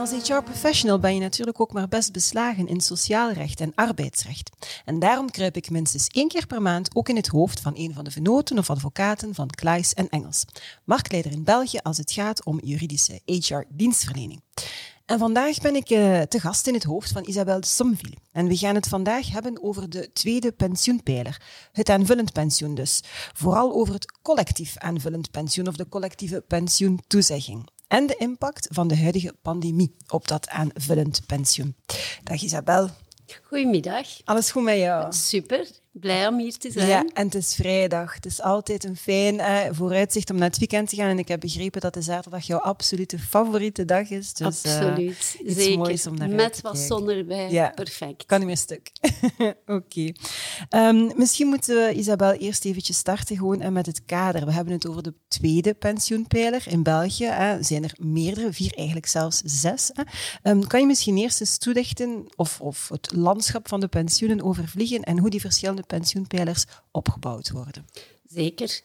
Als HR-professional ben je natuurlijk ook maar best beslagen in sociaal recht en arbeidsrecht. En daarom kruip ik minstens één keer per maand ook in het hoofd van een van de venoten of advocaten van Klaes en Engels, marktleider in België als het gaat om juridische HR-dienstverlening. En vandaag ben ik uh, te gast in het hoofd van Isabel Somville. En we gaan het vandaag hebben over de tweede pensioenpijler, het aanvullend pensioen dus. Vooral over het collectief aanvullend pensioen of de collectieve pensioentoezegging en de impact van de huidige pandemie op dat aanvullend pensioen. Dag Isabel. Goedemiddag. Alles goed met jou? Super blij om hier te zijn. Ja, en het is vrijdag. Het is altijd een fijn eh, vooruitzicht om naar het weekend te gaan. En ik heb begrepen dat de zaterdag jouw absolute favoriete dag is. Dus, eh, Absoluut, uh, zeker. Moois om naar Met wat zon erbij, ja, perfect. Kan niet meer stuk. Oké. Ehm, misschien moeten we, Isabel, eerst eventjes starten gewoon uh, met het kader. We hebben het over de tweede pensioenpijler in België. Er zijn er meerdere, vier eigenlijk zelfs zes. Um, kan je misschien eerst eens toelichten of, of het landschap van de pensioenen overvliegen en hoe die verschillende pensioenpijlers opgebouwd worden. Zeker.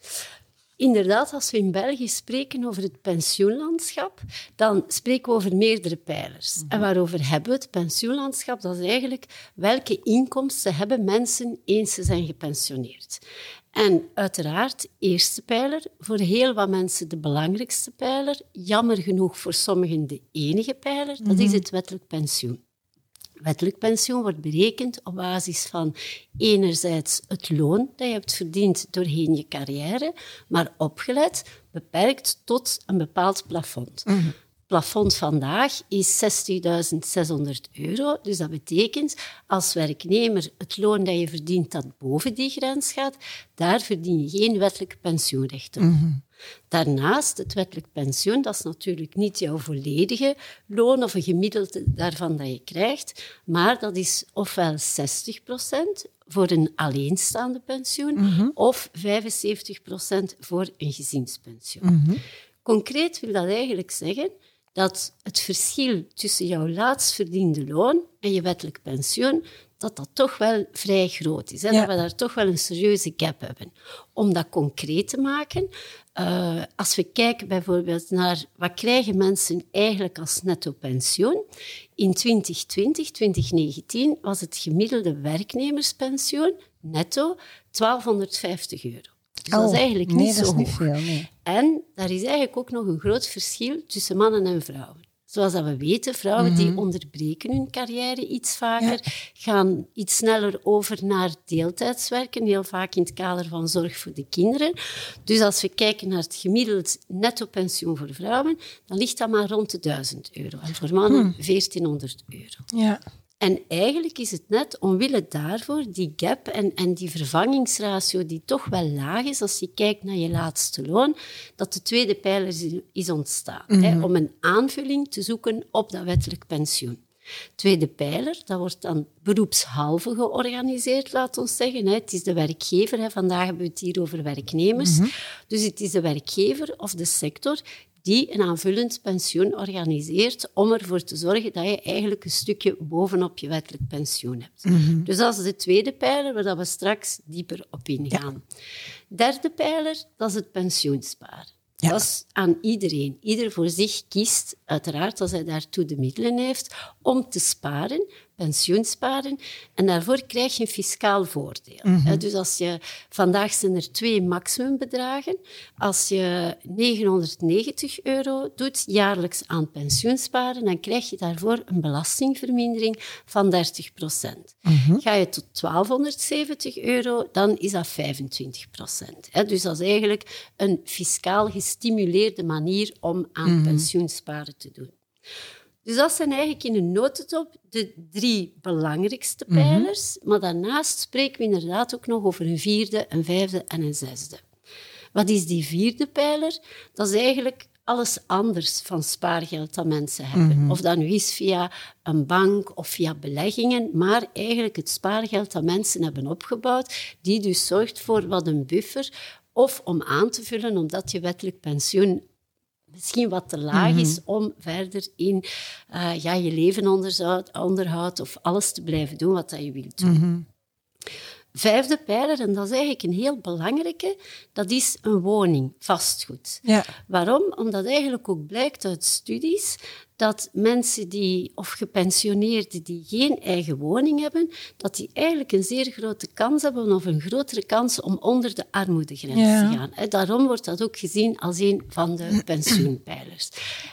Inderdaad, als we in België spreken over het pensioenlandschap, dan spreken we over meerdere pijlers. En waarover hebben we het pensioenlandschap? Dat is eigenlijk welke inkomsten hebben mensen eens ze zijn gepensioneerd. En uiteraard, eerste pijler, voor heel wat mensen de belangrijkste pijler, jammer genoeg voor sommigen de enige pijler, dat is mhm. het wettelijk pensioen. Wettelijk pensioen wordt berekend op basis van enerzijds het loon dat je hebt verdiend doorheen je carrière, maar opgelet, beperkt tot een bepaald plafond. Mm plafond vandaag is 60.600 euro. Dus dat betekent, als werknemer het loon dat je verdient dat boven die grens gaat, daar verdien je geen wettelijk pensioenrecht op. Mhm. Daarnaast, het wettelijk pensioen, dat is natuurlijk niet jouw volledige loon of een gemiddelde daarvan dat je krijgt, maar dat is ofwel 60% voor een alleenstaande pensioen mhm. of 75% voor een gezinspensioen. Mhm. Concreet wil dat eigenlijk zeggen dat het verschil tussen jouw laatst verdiende loon en je wettelijk pensioen, dat dat toch wel vrij groot is. Hè? Dat we daar toch wel een serieuze gap hebben. Om dat concreet te maken, uh, als we kijken bijvoorbeeld naar wat krijgen mensen eigenlijk als netto pensioen. In 2020, 2019 was het gemiddelde werknemerspensioen netto 1250 euro. Dus dat is oh, eigenlijk niet zo hoog. Niet veel, nee. En daar is eigenlijk ook nog een groot verschil tussen mannen en vrouwen. Zoals dat we weten, vrouwen die mhm. onderbreken hun carrière iets vaker, gaan iets sneller over naar deeltijdswerken, heel vaak in het kader van zorg voor de kinderen. Dus als we kijken naar het gemiddeld netto pensioen voor vrouwen, dan ligt dat maar rond de 1000 euro. En voor mannen 1400 hmm. euro. Ja. En eigenlijk is het net omwille daarvoor die gap en, en die vervangingsratio die toch wel laag is als je kijkt naar je laatste loon, dat de tweede pijler is ontstaan. hè, mhm. om een aanvulling te zoeken op dat wettelijk pensioen. Tweede pijler, dat wordt dan beroepshalve georganiseerd, laat ons zeggen. Het is de werkgever, vandaag hebben we het hier over werknemers. Mhm. Dus het is de werkgever of de sector die een aanvullend pensioen organiseert om ervoor te zorgen dat je eigenlijk een stukje bovenop je wettelijk pensioen hebt. Mhm. Dus dat is de tweede pijler waar we straks dieper op ingaan. Derde pijler, dat is het pensioensparen. Dat is aan iedereen. Ieder voor zich kiest, uiteraard als hij daartoe de middelen heeft, om te sparen pensioensparen. En daarvoor krijg je een fiscaal voordeel. Mhm. Dus als je, vandaag zijn er twee maximumbedragen. Als je 990 euro doet jaarlijks aan pensioensparen, dan krijg je daarvoor een belastingvermindering van 30 procent. Mhm. Ga je tot 1270 euro, dan is dat 25 procent. Dus dat is eigenlijk een fiscaal gestimuleerde manier om aan mhm. pensioensparen te doen. Dus dat zijn eigenlijk in een notendop de drie belangrijkste mhm. pijlers. Maar daarnaast spreken we inderdaad ook nog over een vierde, een vijfde en een zesde. Wat is die vierde pijler? Dat is eigenlijk alles anders van spaargeld dat mensen hebben. Of dat nu is via een bank of via beleggingen, maar eigenlijk het spaargeld dat mensen hebben opgebouwd, die dus zorgt voor wat een buffer of om aan te vullen omdat je wettelijk pensioen misschien wat te laag is om verder in uh, ja, je leven onderhoud of alles te blijven doen wat dat je wilt doen. Vijfde pijler, en dat is eigenlijk een heel belangrijke, dat is een woning, vastgoed. Ja. Waarom? Omdat eigenlijk ook blijkt uit studies dat mensen die, of gepensioneerden die geen eigen woning hebben, dat die eigenlijk een zeer grote kans hebben, of een grotere kans om onder de armoedegrens te gaan. daarom wordt dat ook gezien als een van de pensioenpijlers.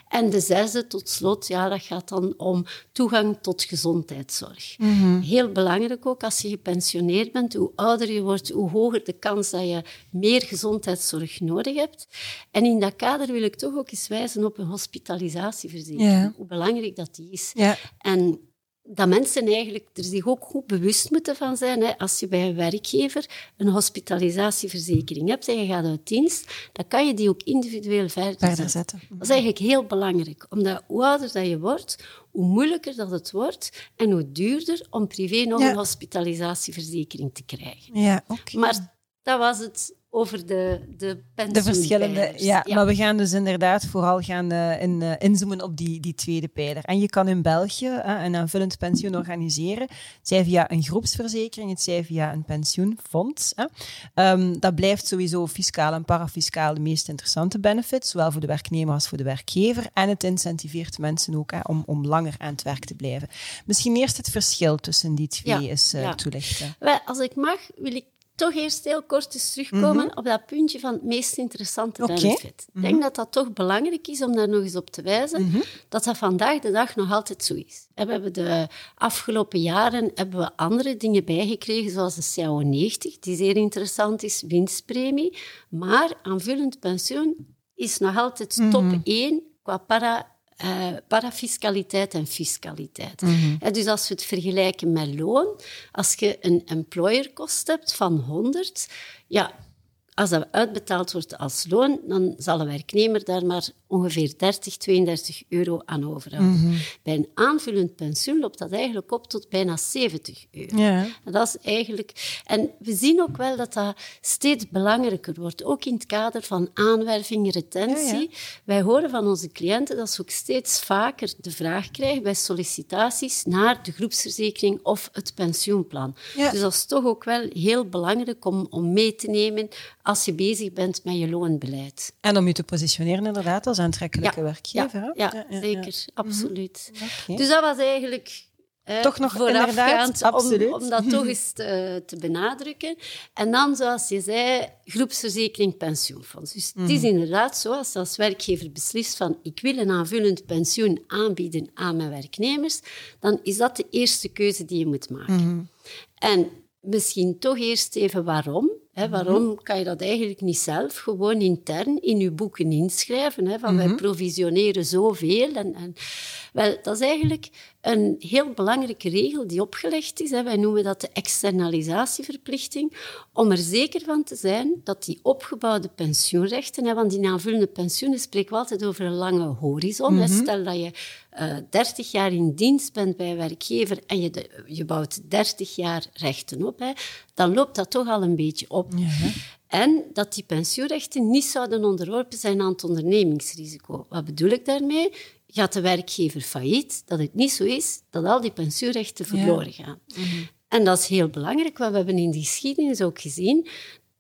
En de zesde, tot slot, ja, dat gaat dan om toegang tot gezondheidszorg. Mhm. Heel belangrijk ook, als je gepensioneerd bent, hoe ouder je wordt, hoe hoger de kans dat je meer gezondheidszorg nodig hebt. En in dat kader wil ik toch ook eens wijzen op een hospitalisatieverzekering hoe belangrijk dat die is. Ja. En dat mensen eigenlijk er zich ook goed bewust moeten van zijn. Hè. Als je bij een werkgever een hospitalisatieverzekering hebt en je gaat uit dienst, dan kan je die ook individueel verder, zetten. Dat is eigenlijk heel belangrijk, omdat hoe ouder dat je wordt, hoe moeilijker dat het wordt en hoe duurder om privé nog een hospitalisatieverzekering te krijgen. Ja, okay. Maar dat was het over de, de De verschillende, ja, Maar we gaan dus inderdaad vooral gaan uh, in, uh, inzoomen op die, die tweede pijler. En je kan in België uh, een aanvullend pensioen organiseren. Zij via een groepsverzekering, het zij via een pensioenfonds. Um, dat blijft sowieso fiscaal en parafiscaal de meest interessante benefit, zowel voor de werknemer als voor de werkgever. En het incentiveert mensen ook om, om langer aan het werk te blijven. Misschien eerst het verschil tussen die twee is toelichten. Wel, als ik mag, wil ik toch eerst heel kort eens terugkomen mhm. op dat puntje van het meest interessante benefit. Ik mhm. denk dat dat toch belangrijk is om daar nog eens op te wijzen, mhm. dat dat vandaag de dag nog altijd zo is. we hebben de afgelopen jaren hebben we andere dingen bijgekregen, zoals de CAO90, die zeer interessant is, winstpremie. Maar aanvullend pensioen is nog altijd top 1 qua para uh, parafiscaliteit en fiscaliteit. Mhm. dus als we het vergelijken met loon, als je een employerkost hebt van 100, ja, als dat uitbetaald wordt als loon, dan zal een werknemer daar maar ongeveer 30, 32 euro aan overhouden. Mhm. Bij een aanvullend pensioen loopt dat eigenlijk op tot bijna 70 euro. Ja. En, dat is eigenlijk, en we zien ook wel dat dat steeds belangrijker wordt, ook in het kader van aanwerving, retentie. Wij horen van onze cliënten dat ze ook steeds vaker de vraag krijgen bij sollicitaties naar de groepsverzekering of het pensioenplan. Dus dat is toch ook wel heel belangrijk om, om mee te nemen als je bezig bent met je loonbeleid. En om je te positioneren inderdaad als aantrekkelijke werkgever. Ja, ja, zeker, absoluut. Mhm. Dus dat was eigenlijk toch nog voorafgaand om, om, dat toch eens te, te, benadrukken. En dan, zoals je zei, groepsverzekering pensioenfonds. Dus het is mhm. inderdaad zo, als als werkgever beslist van ik wil een aanvullend pensioen aanbieden aan mijn werknemers, dan is dat de eerste keuze die je moet maken. Mhm. En misschien toch eerst even waarom. Hè, waarom kan je dat eigenlijk niet zelf gewoon intern in je boeken inschrijven? Hè, van wij mhm. provisioneren zoveel. En, en, wel, dat is eigenlijk een heel belangrijke regel die opgelegd is. Hè. Wij noemen dat de externalisatieverplichting. Om er zeker van te zijn dat die opgebouwde pensioenrechten, hè, want die aanvullende pensioenen spreken we altijd over een lange horizon. Mhm. Stel dat je uh, eh, 30 jaar in dienst bent bij een werkgever en je, je bouwt 30 jaar rechten op, hè, dan loopt dat toch al een beetje op. Ja, en dat die pensioenrechten niet zouden onderworpen zijn aan het ondernemingsrisico. Wat bedoel ik daarmee? Gaat de werkgever failliet, dat het niet zo is dat al die pensioenrechten verloren gaan. Mhm. En dat is heel belangrijk, want we hebben in die geschiedenis ook gezien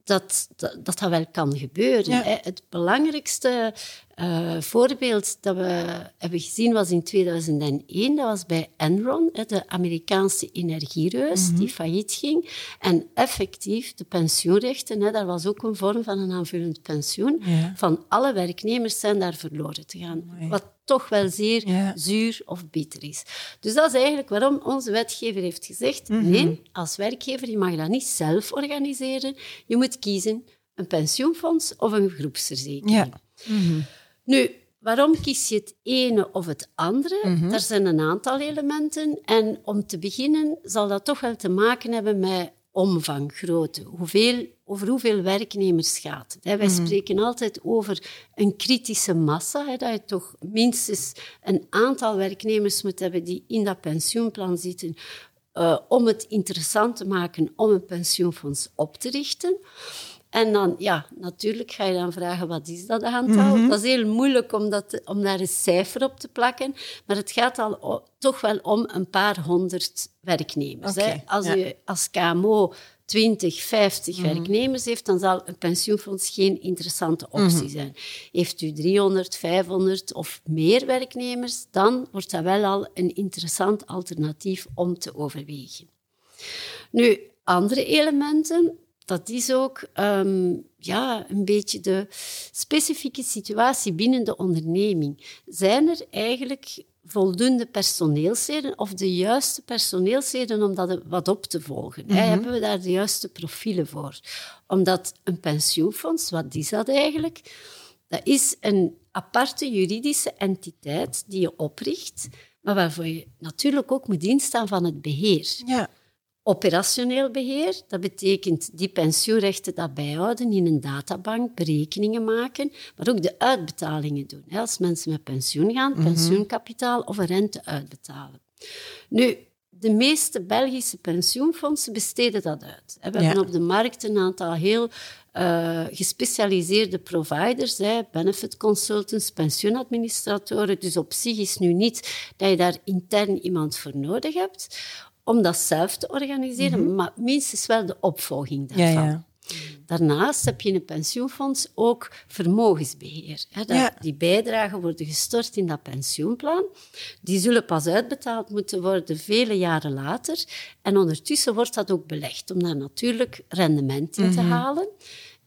dat dat, dat, dat wel kan gebeuren. Het belangrijkste uh, voorbeeld dat we hebben gezien was in 2001. Dat was bij Enron, de Amerikaanse energiereus, mhm. die failliet ging. En effectief, de pensioenrechten, daar was ook een vorm van een aanvullend pensioen, van alle werknemers zijn daar verloren te gaan. Wat toch wel zeer zuur of bitter is. Dus dat is eigenlijk waarom onze wetgever heeft gezegd, mhm. nee, als werkgever, je mag dat niet zelf organiseren. Je moet kiezen een pensioenfonds of een groepsverzekering. Ja. Mhm. Nu, waarom kies je het ene of het andere? Mm Er zijn een aantal elementen. En om te beginnen zal dat toch wel te maken hebben met omvang, grootte. Hoeveel over hoeveel werknemers gaat het. Wij spreken altijd over een kritische massa, hè, dat je toch minstens een aantal werknemers moet hebben die in dat pensioenplan zitten, uh, om het interessant te maken om een pensioenfonds op te richten. En dan, ja, natuurlijk ga je dan vragen, wat is dat aantal? Mm Dat is heel moeilijk om, dat om daar een cijfer op te plakken, maar het gaat al toch wel om een paar honderd werknemers. hè? Als je als KMO 20, 50 mhm. werknemers heeft, dan zal een pensioenfonds geen interessante optie mhm. zijn. Heeft u 300, 500 of meer werknemers, dan wordt dat wel al een interessant alternatief om te overwegen. Nu, andere elementen, dat is ook ehm, ja, een beetje de specifieke situatie binnen de onderneming. Zijn er eigenlijk voldoende personeelsleden of de juiste personeelsleden om dat wat op te volgen? Mm Hebben we daar de juiste profielen voor? Omdat een pensioenfonds, wat is dat eigenlijk? Dat is een aparte juridische entiteit die je opricht, maar waarvoor je natuurlijk ook moet instaan van het beheer. Ja. Operationeel beheer, dat betekent die pensioenrechten dat bijhouden in een databank, berekeningen maken, maar ook de uitbetalingen doen. Als mensen met pensioen gaan, mhm. pensioenkapitaal of een rente uitbetalen. Nu, de meeste Belgische pensioenfondsen besteden dat uit. We hebben op de markt een aantal heel uh, gespecialiseerde providers, hè, benefit consultants, pensioenadministratoren. Dus op zich is nu niet dat je daar intern iemand voor nodig hebt om dat zelf te organiseren, mhm. maar minstens wel de opvolging daarvan. Ja, ja. Daarnaast heb je in een pensioenfonds ook vermogensbeheer. Hè, dat Die bijdragen worden gestort in dat pensioenplan. Die zullen pas uitbetaald moeten worden vele jaren later. En ondertussen wordt dat ook belegd om daar natuurlijk rendement in te mhm. halen.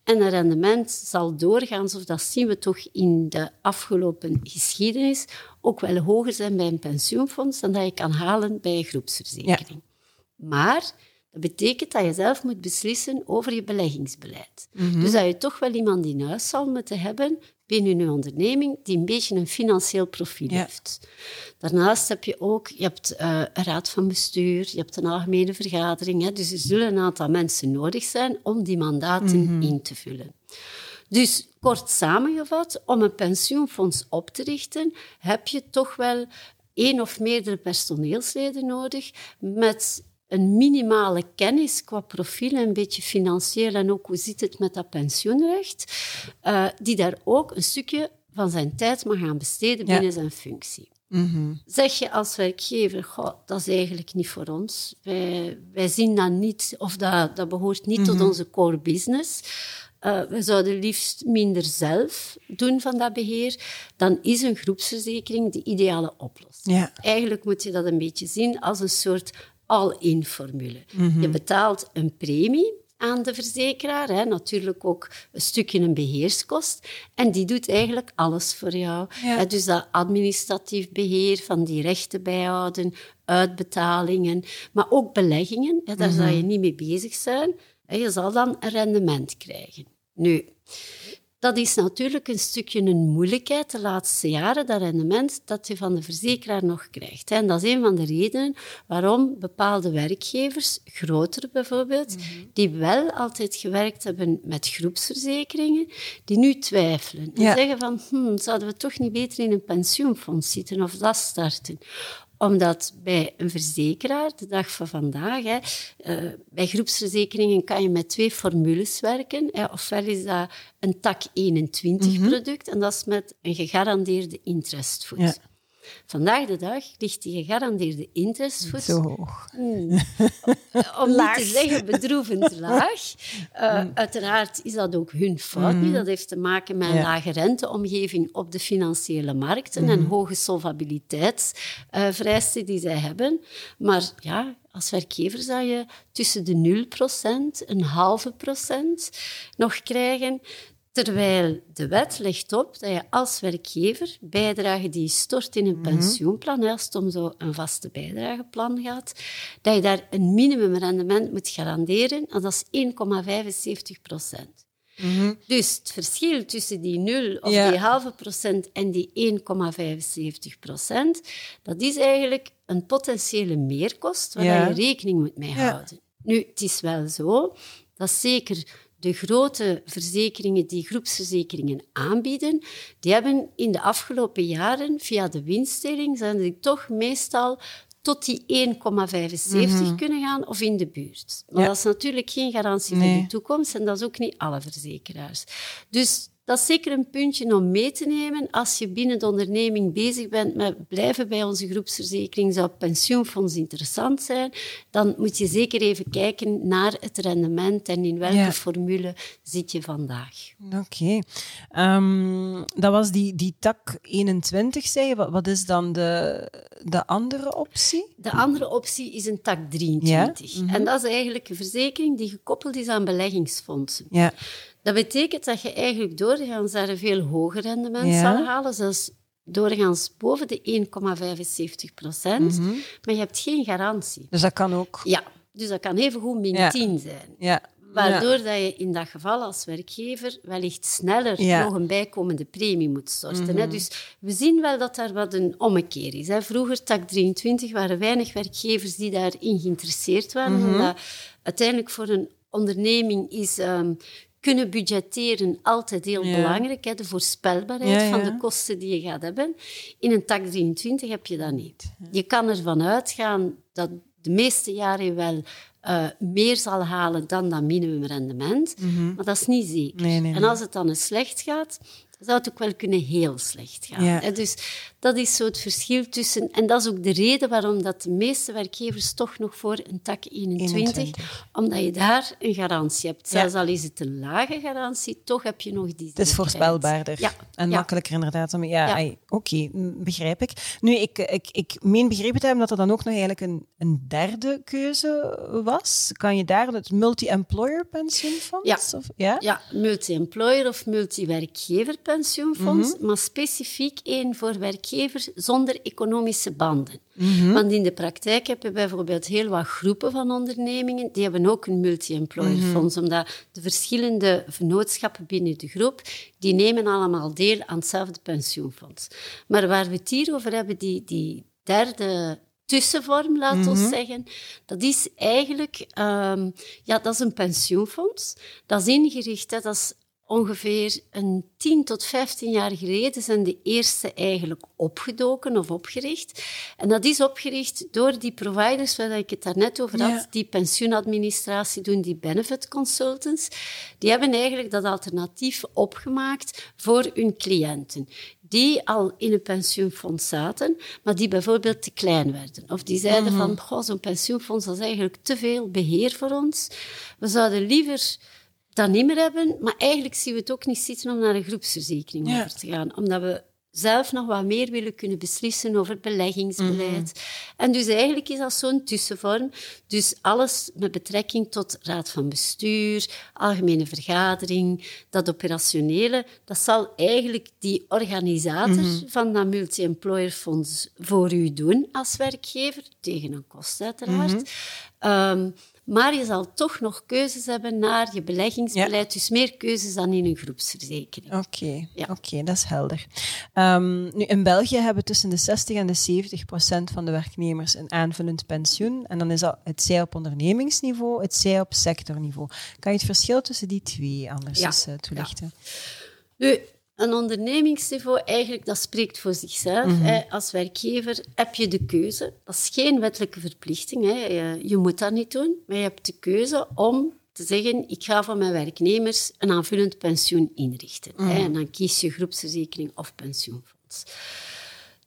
En het rendement zal doorgaan, zoals dat zien we toch in de afgelopen geschiedenis, ook wel hoger zijn bij een pensioenfonds dan dat je kan halen bij een groepsverzekering. Maar dat betekent dat je zelf moet beslissen over je beleggingsbeleid. Mhm. Dus dat je toch wel iemand in huis zal moeten hebben binnen je onderneming die een beetje een financieel profiel heeft. Daarnaast heb je ook je hebt, uh, een raad van bestuur, je hebt een algemene vergadering. Hè, dus er zullen een aantal mensen nodig zijn om die mandaten mhm. in te vullen. Dus kort samengevat, om een pensioenfonds op te richten, heb je toch wel één of meerdere personeelsleden nodig met een minimale kennis qua profiel, een beetje financieel en ook hoe zit het met dat pensioenrecht, uh, die daar ook een stukje van zijn tijd mag gaan besteden binnen zijn functie. Mhm. Zeg je als werkgever, goh, dat is eigenlijk niet voor ons. Wij, wij zien dat niet, of dat, dat behoort niet tot mhm. onze core business. Uh, we zouden liefst minder zelf doen van dat beheer. Dan is een groepsverzekering de ideale oplossing. Ja. Eigenlijk moet je dat een beetje zien als een soort all-in formule. Mhm. Je betaalt een premie aan de verzekeraar, hè, natuurlijk ook een stukje een beheerskost, en die doet eigenlijk alles voor jou. dus dat administratief beheer van die rechten bijhouden, uitbetalingen, maar ook beleggingen, hè, daar mm zal je niet mee bezig zijn. Hè, je zal dan een rendement krijgen. Nu, dat is natuurlijk een stukje een moeilijkheid de laatste jaren, dat rendement dat je van de verzekeraar nog krijgt. En dat is een van de redenen waarom bepaalde werkgevers, grotere bijvoorbeeld, mhm. die wel altijd gewerkt hebben met groepsverzekeringen, die nu twijfelen. En zeggen van, hm, zouden we toch niet beter in een pensioenfonds zitten of dat starten? Omdat bij een verzekeraar, de dag van vandaag, hè, uh, bij groepsverzekeringen kan je met twee formules werken. Hè. Ofwel is dat een tak 21 mhm. product en dat is met een gegarandeerde interestvoet. Ja. Vandaag de dag ligt die gegarandeerde interestvoet... Zo hoog. Hmm. om niet te zeggen bedroevend laag. Uh, Uiteraard is dat ook hun fout mm. Dat heeft te maken met een lage renteomgeving op de financiële markten en mhm. hoge solvabiliteitsvereisten uh, die zij hebben. Maar ja, als werkgever zou je tussen de 0% en halve procent nog krijgen. Terwijl de wet legt op dat je als werkgever bijdrage die je stort in een mhm. pensioenplan, als het om zo een vaste bijdrageplan gaat, dat je daar een minimumrendement moet garanderen, en dat is 1,75 procent. Mhm. Dus het verschil tussen die 0 of die halve procent en die 1,75 procent, dat is eigenlijk een potentiële meerkost waar je rekening moet mee houden. Nu, het is wel zo dat zeker de grote verzekeringen die groepsverzekeringen aanbieden, die hebben in de afgelopen jaren via de winstdeling zijn die toch meestal tot die 1,75 kunnen gaan of in de buurt. Maar dat is natuurlijk geen garantie voor de toekomst en dat is ook niet alle verzekeraars. Dus dat is zeker een puntje om mee te nemen. Als je binnen de onderneming bezig bent met blijven bij onze groepsverzekering, zou pensioenfonds interessant zijn, dan moet je zeker even kijken naar het rendement en in welke formule zit je vandaag. Oké. Ehm, dat was die, die tak 21, zei je. Wat, is dan de, de andere optie? De andere optie is een tak 23. Mhm. En dat is eigenlijk een verzekering die gekoppeld is aan beleggingsfondsen. Ja. Dat betekent dat je eigenlijk doorgaans daar een veel hoger rendement zal halen, zelfs doorgaans boven de 1,75 procent, mhm. maar je hebt geen garantie. Dus dat kan ook? Ja, dus dat kan even goed min 10 zijn. Ja. Waardoor dat je in dat geval als werkgever wellicht sneller nog een bijkomende premie moet storten. hè? Mhm. Dus we zien wel dat daar wat een ommekeer is. Hè? Vroeger, tak 23, waren weinig werkgevers die daarin geïnteresseerd waren. Mm Omdat uiteindelijk voor een onderneming is ehm, kunnen budgetteren altijd heel belangrijk. Hè, de voorspelbaarheid van de kosten die je gaat hebben. In een tak 23 heb je dat niet. Je kan ervan uitgaan dat de meeste jaren wel uh, meer zal halen dan dat minimumrendement. Mm Maar dat is niet zeker. en als het dan eens slecht gaat, zou het ook wel kunnen heel slecht gaan. Ja. Dus dat is zo het verschil tussen... En dat is ook de reden waarom dat de meeste werkgevers toch nog voor een tak 21, omdat je daar een garantie hebt. Zelfs al is het een lage garantie, toch heb je nog die Het is voorspelbaarder ja. en makkelijker inderdaad. Om, ja, oké, begrijp ik. Nu, ik, ik, ik meen begrepen te hebben dat er dan ook nog eigenlijk een, een derde keuze was. Kan je daar het multi-employer pensioenfonds? Ja, of, ja? ja multi-employer of multi-werkgever pensioenfonds, mhm. maar specifiek één voor werkgevers zonder economische banden. Mhm. Want in de praktijk hebben we bijvoorbeeld heel wat groepen van ondernemingen, die hebben ook een multi-employer mhm. fonds, omdat de verschillende vennootschappen binnen de groep, die nemen allemaal deel aan hetzelfde pensioenfonds. Maar waar we het hier over hebben, die, die derde tussenvorm, laten we zeggen. Dat is eigenlijk um, ja, dat is een pensioenfonds. Dat is ingericht, hè, dat is ongeveer een 10 tot 15 jaar geleden zijn de eerste eigenlijk opgedoken of opgericht. En dat is opgericht door die providers waar ik het daarnet over had, die pensioenadministratie doen, die benefit consultants. Die hebben eigenlijk dat alternatief opgemaakt voor hun cliënten die al in een pensioenfonds zaten, maar die bijvoorbeeld te klein werden. Of die zeiden mm van, zo'n pensioenfonds dat is eigenlijk te veel beheer voor ons. We zouden liever dat niet meer hebben. Maar eigenlijk zien we het ook niet zitten om naar een groepsverzekering over te gaan. Omdat we zelf nog wat meer willen kunnen beslissen over beleggingsbeleid. Mhm. En dus eigenlijk is dat zo'n tussenvorm. Dus alles met betrekking tot raad van bestuur, algemene vergadering, dat operationele, dat zal eigenlijk die organisator mhm. van dat multi-employer fonds voor u doen als werkgever, tegen een kost uiteraard. Mhm. Ehm, maar je zal toch nog keuzes hebben naar je beleggingsbeleid. Dus meer keuzes dan in een groepsverzekering. Oké, ja. oké, dat is helder. Um, nu, in België hebben tussen de 60 en de 70 procent van de werknemers een aanvullend pensioen. En dan is dat het zij op ondernemingsniveau, het zij op sectorniveau. Kan je het verschil tussen die twee anders eens uh, toelichten? Nu, een ondernemingsniveau, eigenlijk, dat spreekt voor zichzelf. Mhm. Als werkgever heb je de keuze. Dat is geen wettelijke verplichting. Hè. Je, moet dat niet doen. Maar je hebt de keuze om te zeggen, ik ga voor mijn werknemers een aanvullend pensioen inrichten. Hè. Mhm. En dan kies je groepsverzekering of pensioenfonds.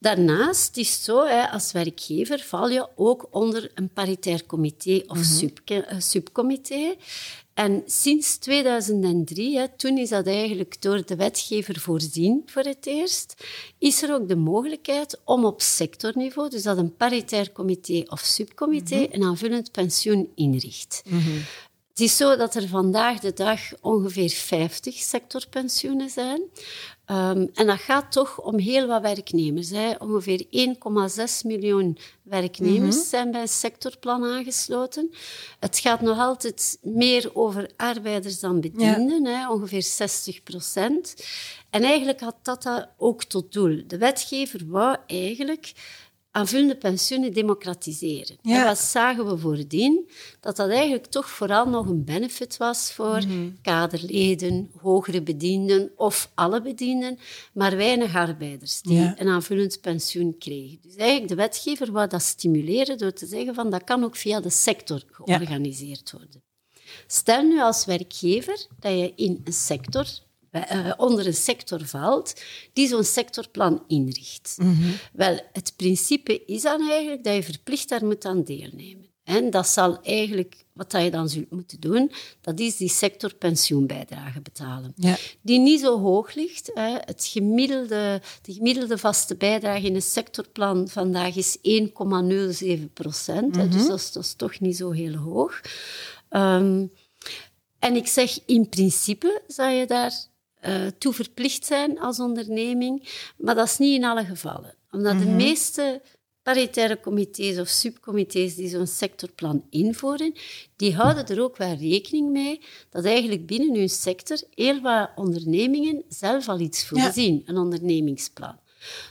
Daarnaast is het zo, hè, als werkgever val je ook onder een paritair comité of mm subcomité. En sinds 2003, hè, toen is dat eigenlijk door de wetgever voorzien voor het eerst, is er ook de mogelijkheid om op sectorniveau, dus dat een paritair comité of subcomité, mhm. een aanvullend pensioen inricht. Mhm. Het is zo dat er vandaag de dag ongeveer 50 sectorpensioenen zijn. Ehm, en dat gaat toch om heel wat werknemers. Hè. Ongeveer 1,6 miljoen werknemers mhm. zijn bij een sectorplan aangesloten. Het gaat nog altijd meer over arbeiders dan bedienden, hè, ongeveer 60 procent. En eigenlijk had dat, dat ook tot doel. De wetgever wou eigenlijk aanvullende pensioenen democratiseren. En wat zagen we voordien? Dat dat eigenlijk toch vooral nog een benefit was voor mhm. kaderleden, hogere bedienden of alle bedienden, maar weinig arbeiders die een aanvullend pensioen kregen. Dus eigenlijk de wetgever wou dat stimuleren door te zeggen van dat kan ook via de sector georganiseerd worden. Stel nu als werkgever dat je in een sector uh, onder een sector valt, die zo'n sectorplan inricht. Mhm. Wel, het principe is dan eigenlijk dat je verplicht daar moet aan deelnemen. En dat zal eigenlijk, wat je dan zult moeten doen, dat is die sectorpensioenbijdrage betalen. Ja. Die niet zo hoog ligt. Hè. Het gemiddelde, de gemiddelde vaste bijdrage in een sectorplan vandaag is 1,07 procent. Dus mhm. dat is, dat is, toch niet zo heel hoog. Um, en ik zeg, in principe zou je daar uh, toe verplicht zijn als onderneming, maar dat is niet in alle gevallen. Omdat de mhm. meeste paritaire comité's of subcomité's die zo'n sectorplan invoeren, die houden er ook wel rekening mee dat eigenlijk binnen hun sector heel wat ondernemingen zelf al iets voorzien, een ondernemingsplan.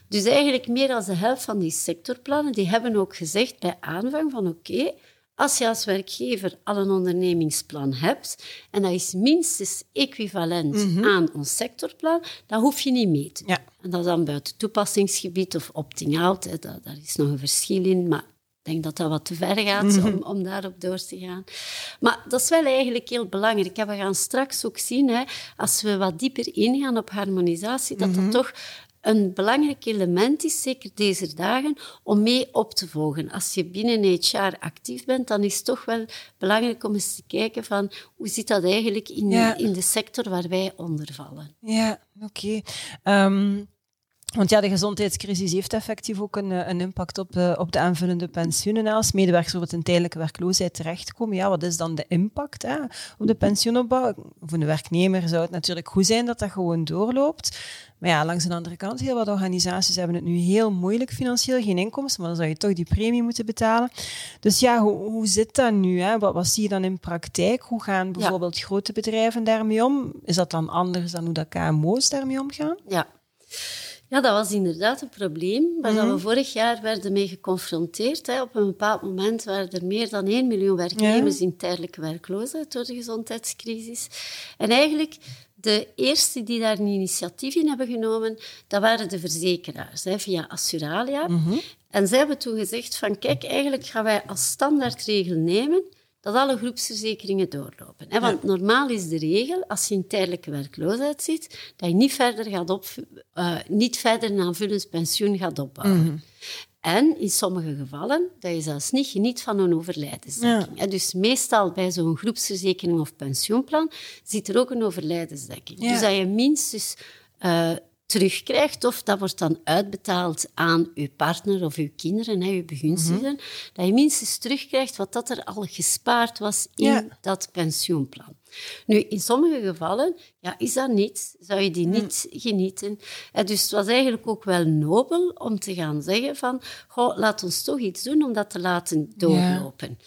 Dus eigenlijk meer dan de helft van die sectorplannen, die hebben ook gezegd bij aanvang van oké, als je als werkgever al een ondernemingsplan hebt, en dat is minstens equivalent mhm. aan ons sectorplan, dan hoef je niet mee te doen. Ja. En dat is dan buiten toepassingsgebied of opting-out. Daar is nog een verschil in, maar ik denk dat dat wat te ver gaat mhm. om, om daarop door te gaan. Maar dat is wel eigenlijk heel belangrijk. we gaan straks ook zien, hè, als we wat dieper ingaan op harmonisatie, dat dat mhm. toch een belangrijk element is, zeker deze dagen, om mee op te volgen. Als je binnen HR actief bent, dan is het toch wel belangrijk om eens te kijken van hoe zit dat eigenlijk in, in de sector waar wij onder vallen. Ja, oké. Ehm, want ja, de gezondheidscrisis heeft effectief ook een, een impact op, uh, op de aanvullende pensioenen. Als medewerkers op een tijdelijke werkloosheid terechtkomen, ja, wat is dan de impact hè, op de pensioenopbouw? Voor de werknemer zou het natuurlijk goed zijn dat dat gewoon doorloopt. Maar ja, langs de andere kant, heel wat organisaties hebben het nu heel moeilijk financieel, geen inkomsten, maar dan zou je toch die premie moeten betalen. Dus ja, hoe, hoe zit dat nu? Hè? Wat, wat zie je dan in praktijk? Hoe gaan bijvoorbeeld grote bedrijven daarmee om? Is dat dan anders dan hoe dat KMO's daarmee omgaan? Ja. Ja, dat was inderdaad een probleem waar mm we mhm. vorig jaar werden mee geconfronteerd. Hè. Op een bepaald moment waren er meer dan 1 miljoen werknemers in tijdelijke werkloosheid door de gezondheidscrisis. En eigenlijk de eerste die daar een initiatief in hebben genomen, dat waren de verzekeraars, hè, via Assuralia. Mhm. En zij hebben toen gezegd van, kijk, eigenlijk gaan wij als standaardregel nemen dat alle groepsverzekeringen doorlopen. Hè? Want normaal is de regel, als je in tijdelijke werkloosheid zit, dat je niet verder, gaat op, uh, niet verder een aanvullend pensioen gaat opbouwen. Mhm. En in sommige gevallen dat je zelfs niet geniet van een overlijdensdekking. Dus meestal bij zo'n groepsverzekering of pensioenplan zit er ook een overlijdensdekking. Dus dat je minstens uh, terugkrijgt, of dat wordt dan uitbetaald aan uw partner of uw kinderen, hè, uw begunstigden, mhm. dat je minstens terugkrijgt wat dat er al gespaard was in dat pensioenplan. Nu, in sommige gevallen ja, is dat niet, zou je die niet genieten. dus het was eigenlijk ook wel nobel om te gaan zeggen van, goh, laat ons toch iets doen om dat te laten doorlopen.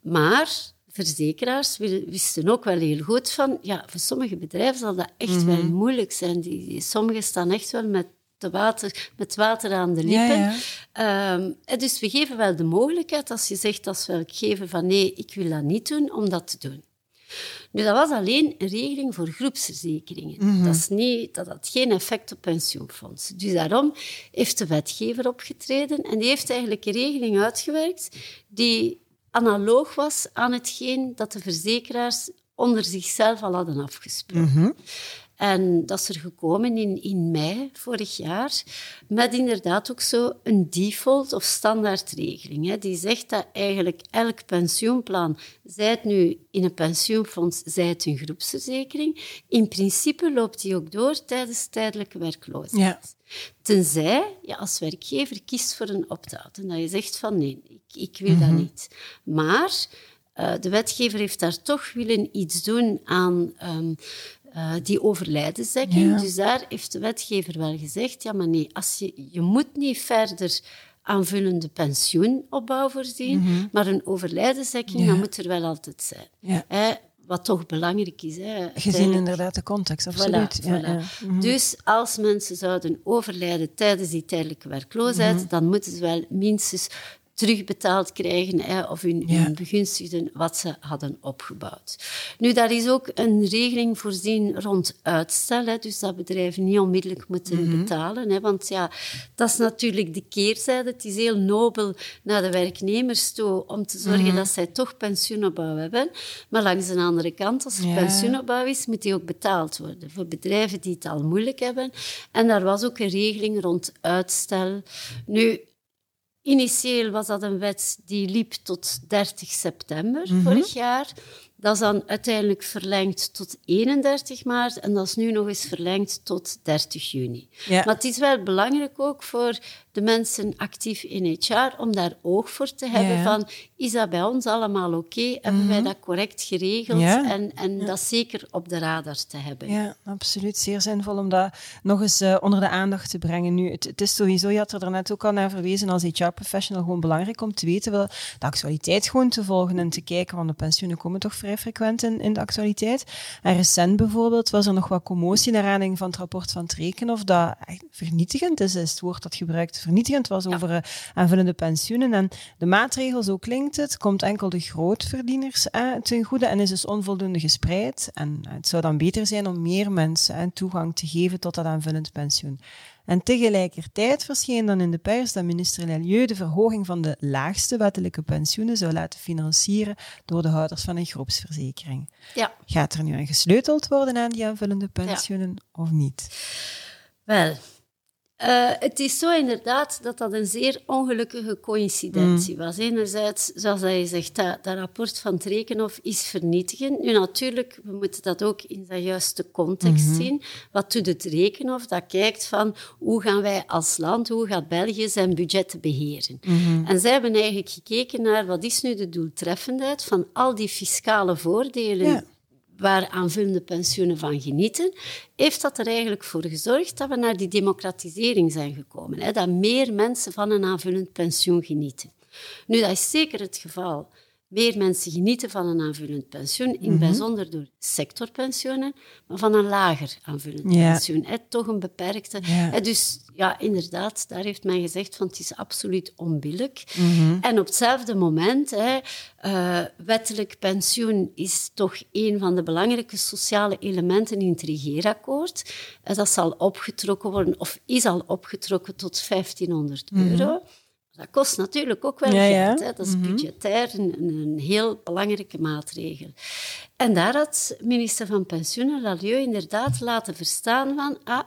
Maar verzekeraars wisten ook wel heel goed van, ja, voor sommige bedrijven zal dat echt wel mhm. moeilijk zijn. Die, sommigen staan echt wel met water, met water aan de lippen. Ehm, dus we geven wel de mogelijkheid, als je zegt als werkgever van nee, ik wil dat niet doen, om dat te doen. Nu, dat was alleen een regeling voor groepsverzekeringen. Mhm. dat, is niet, dat had geen effect op pensioenfondsen. Dus daarom heeft de wetgever opgetreden en die heeft eigenlijk een regeling uitgewerkt die analoog was aan hetgeen dat de verzekeraars onder zichzelf al hadden afgesproken. Mhm. En dat is er gekomen in, in mei vorig jaar, met inderdaad ook zo een default of standaardregeling. Hè, die zegt dat eigenlijk elk pensioenplan, zij het nu in een pensioenfonds, zij het een groepsverzekering, in principe loopt die ook door tijdens tijdelijke werkloosheid. Ja. Tenzij je als werkgever kiest voor een opt-out en dat je zegt van nee, ik, ik wil dat mhm. niet. Maar uh, de wetgever heeft daar toch willen iets doen aan um, uh, die overlijdensdekking. Dus daar heeft de wetgever wel gezegd, ja maar nee, als je, je moet niet verder aanvullende pensioenopbouw voorzien, mm maar een overlijdensdekking, ja. dat moet er wel altijd zijn. Ja. Wat toch belangrijk is. Hè, Gezien inderdaad de context, absoluut. Voilà, Ja, voilà. ja. Mhm. Dus als mensen zouden overlijden tijdens die tijdelijke werkloosheid, Mhm. dan moeten ze wel minstens terugbetaald krijgen hè, of hun, Ja. hun begunstigden wat ze hadden opgebouwd. Nu, daar is ook een regeling voorzien rond uitstel, hè, dus dat bedrijven niet onmiddellijk moeten Mhm. betalen. Hè, want ja, dat is natuurlijk de keerzijde. Het is heel nobel naar de werknemers toe om te zorgen Mhm. dat zij toch pensioenopbouw hebben. Maar langs de andere kant, als er Ja. pensioenopbouw is, moet die ook betaald worden voor bedrijven die het al moeilijk hebben. En daar was ook een regeling rond uitstel. Nu, initieel was dat een wet die liep tot 30 september Mhm. vorig jaar. Dat is dan uiteindelijk verlengd tot 31 maart en dat is nu nog eens verlengd tot 30 juni. Ja. Maar het is wel belangrijk ook voor de mensen actief in HR om daar oog voor te hebben Ja. van is dat bij ons allemaal oké? Hebben wij dat correct geregeld? Ja. En, en dat zeker op de radar te hebben. Ja, absoluut. Zeer zinvol om dat nog eens eh, onder de aandacht te brengen. Nu, het, het is sowieso, je had er net ook al naar verwezen, als HR-professional gewoon belangrijk om te weten wel de actualiteit gewoon te volgen en te kijken, want de pensioenen komen toch vrij frequent in, in de actualiteit. En recent bijvoorbeeld was er nog wat commotie naar aanleiding van het rapport van Trekenhoff dat echt vernietigend is, is het woord dat gebruikt, vernietigend was over eh, aanvullende pensioenen. En de maatregel, zo klinkt het, komt enkel de grootverdieners eh, ten goede en is dus onvoldoende gespreid. En eh, het zou dan beter zijn om meer mensen toegang te geven tot dat aanvullend pensioen. En tegelijkertijd verscheen dan in de pers dat minister Lelieu de verhoging van de laagste wettelijke pensioenen zou laten financieren door de houders van een groepsverzekering. Ja. Gaat er nu aan gesleuteld worden aan die aanvullende pensioenen of niet? Wel, eh, het is zo inderdaad dat dat een zeer ongelukkige coïncidentie Mm. was. Enerzijds, zoals dat je zegt, dat, dat rapport van Trekenhoff is vernietigend. Nu natuurlijk, we moeten dat ook in zijn juiste context Mhm. zien. Wat doet het Rekenhof? Dat kijkt van hoe gaan wij als land, hoe gaat België zijn budget beheren? Mhm. En zij hebben eigenlijk gekeken naar wat is nu de doeltreffendheid van al die fiscale voordelen Ja. Waar aanvullende pensioenen van genieten, heeft dat er eigenlijk voor gezorgd dat we naar die democratisering zijn gekomen. Hè? Dat meer mensen van een aanvullend pensioen genieten. Nu, dat is zeker het geval. Meer mensen genieten van een aanvullend pensioen, in het bijzonder door sectorpensioenen, maar van een lager aanvullend pensioen. Hè? Toch een beperkte. Hè? Dus ja, inderdaad, daar heeft men gezegd van het is absoluut onbillijk. Mhm. En op hetzelfde moment, hè, eh, wettelijk pensioen is toch een van de belangrijke sociale elementen in het regeerakkoord. Eh, dat zal opgetrokken worden, of is al opgetrokken tot 1500 euro. Dat kost natuurlijk ook wel. Ja, ja. geld. Hè. Dat is budgetair een, een, heel belangrijke maatregel. En daar had minister van Pensioenen, Lalieu, inderdaad laten verstaan van... Ah,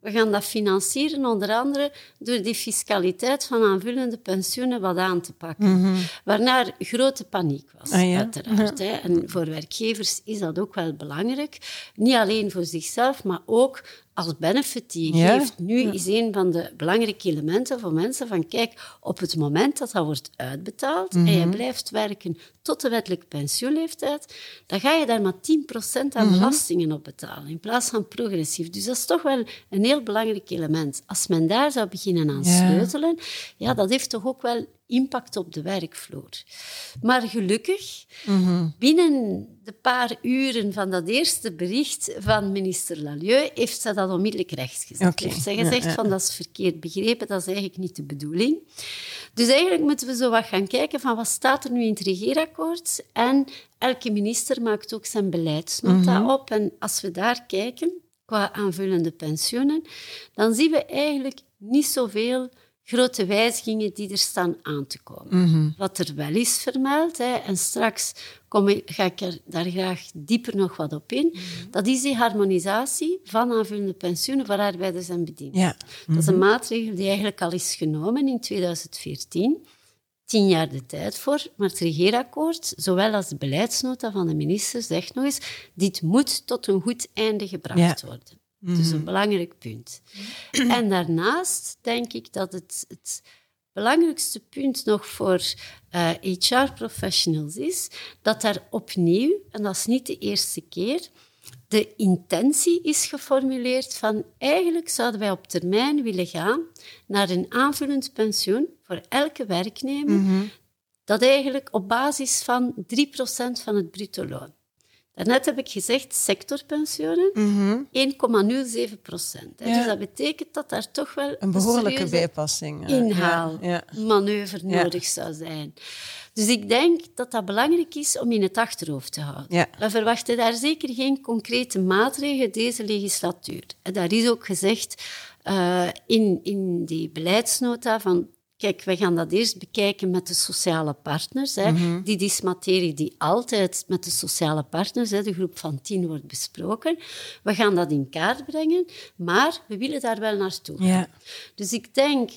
we gaan dat financieren, onder andere door die fiscaliteit van aanvullende pensioenen wat aan te pakken. Waarna er grote paniek was, Ah, ja? uiteraard. Hè. En voor werkgevers is dat ook wel belangrijk. Niet alleen voor zichzelf, maar ook als benefit die je geeft. Nu is een van de belangrijke elementen voor mensen van kijk, op het moment dat dat wordt uitbetaald en je blijft werken tot de wettelijke pensioenleeftijd, dan ga je daar maar 10% aan belastingen op betalen, in plaats van progressief. Dus dat is toch wel een heel belangrijk element. Als men daar zou beginnen aan Ja. sleutelen, ja, dat heeft toch ook wel impact op de werkvloer. Maar gelukkig, binnen de paar uren van dat eerste bericht van minister Lalieu, heeft zij dat onmiddellijk rechtgezet. Oké, Heeft ja, gezegd ja. van dat is verkeerd begrepen, dat is eigenlijk niet de bedoeling. Dus eigenlijk moeten we zo wat gaan kijken van wat staat er nu in het regeerakkoord. En elke minister maakt ook zijn beleidsnota Mhm. op. En als we daar kijken, qua aanvullende pensioenen, dan zien we eigenlijk niet zoveel grote wijzigingen die er staan aan te komen. Mhm. Wat er wel is vermeld, hè, en straks kom ik, ga ik er daar graag dieper nog wat op in, dat is die harmonisatie van aanvullende pensioenen voor arbeiders en bedienden. Ja. Dat is een maatregel die eigenlijk al is genomen in 2014. Tien jaar de tijd voor, maar het regeerakkoord, zowel als de beleidsnota van de minister, zegt nog eens, dit moet tot een goed einde gebracht Ja. worden. Dus een belangrijk punt. En daarnaast denk ik dat het, het belangrijkste punt nog voor eh, HR-professionals is dat daar opnieuw, en dat is niet de eerste keer, de intentie is geformuleerd van eigenlijk zouden wij op termijn willen gaan naar een aanvullend pensioen voor elke werknemer, dat eigenlijk op basis van 3% van het bruto loon. Daarnet heb ik gezegd sectorpensioenen, 1,07 procent. Mhm. Ja. Dus dat betekent dat daar toch wel Een behoorlijke bijpassing. eh, inhaalmanoeuvre Ja. nodig zou zijn. Dus ik denk dat dat belangrijk is om in het achterhoofd te houden. Ja. We verwachten daar zeker geen concrete maatregelen deze legislatuur. En daar is ook gezegd eh, in, in die beleidsnota van... Kijk, we gaan dat eerst bekijken met de sociale partners. Hè. Mhm. Dit is materie die altijd met de sociale partners, hè, de groep van tien, wordt besproken. We gaan dat in kaart brengen, maar we willen daar wel naartoe. Ja. Dus ik denk,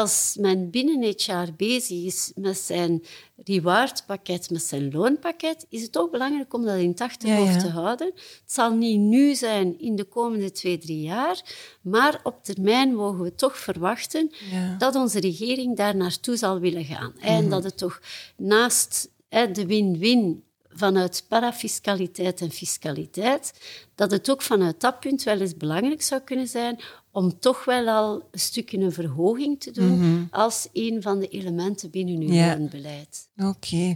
als men binnen HR bezig is met zijn rewardpakket, met zijn loonpakket, is het toch belangrijk om dat in het achterhoofd Ja, ja. te houden. Het zal niet nu zijn in de komende twee, drie jaar, maar op termijn mogen we toch verwachten Ja. dat onze regering daar naartoe zal willen gaan. Mhm. En dat het toch naast hè, de win-win vanuit parafiscaliteit en fiscaliteit, dat het ook vanuit dat punt wel eens belangrijk zou kunnen zijn om toch wel al een stukje een verhoging te doen als een van de elementen binnen uw Mhm. Ja. loonbeleid. Oké.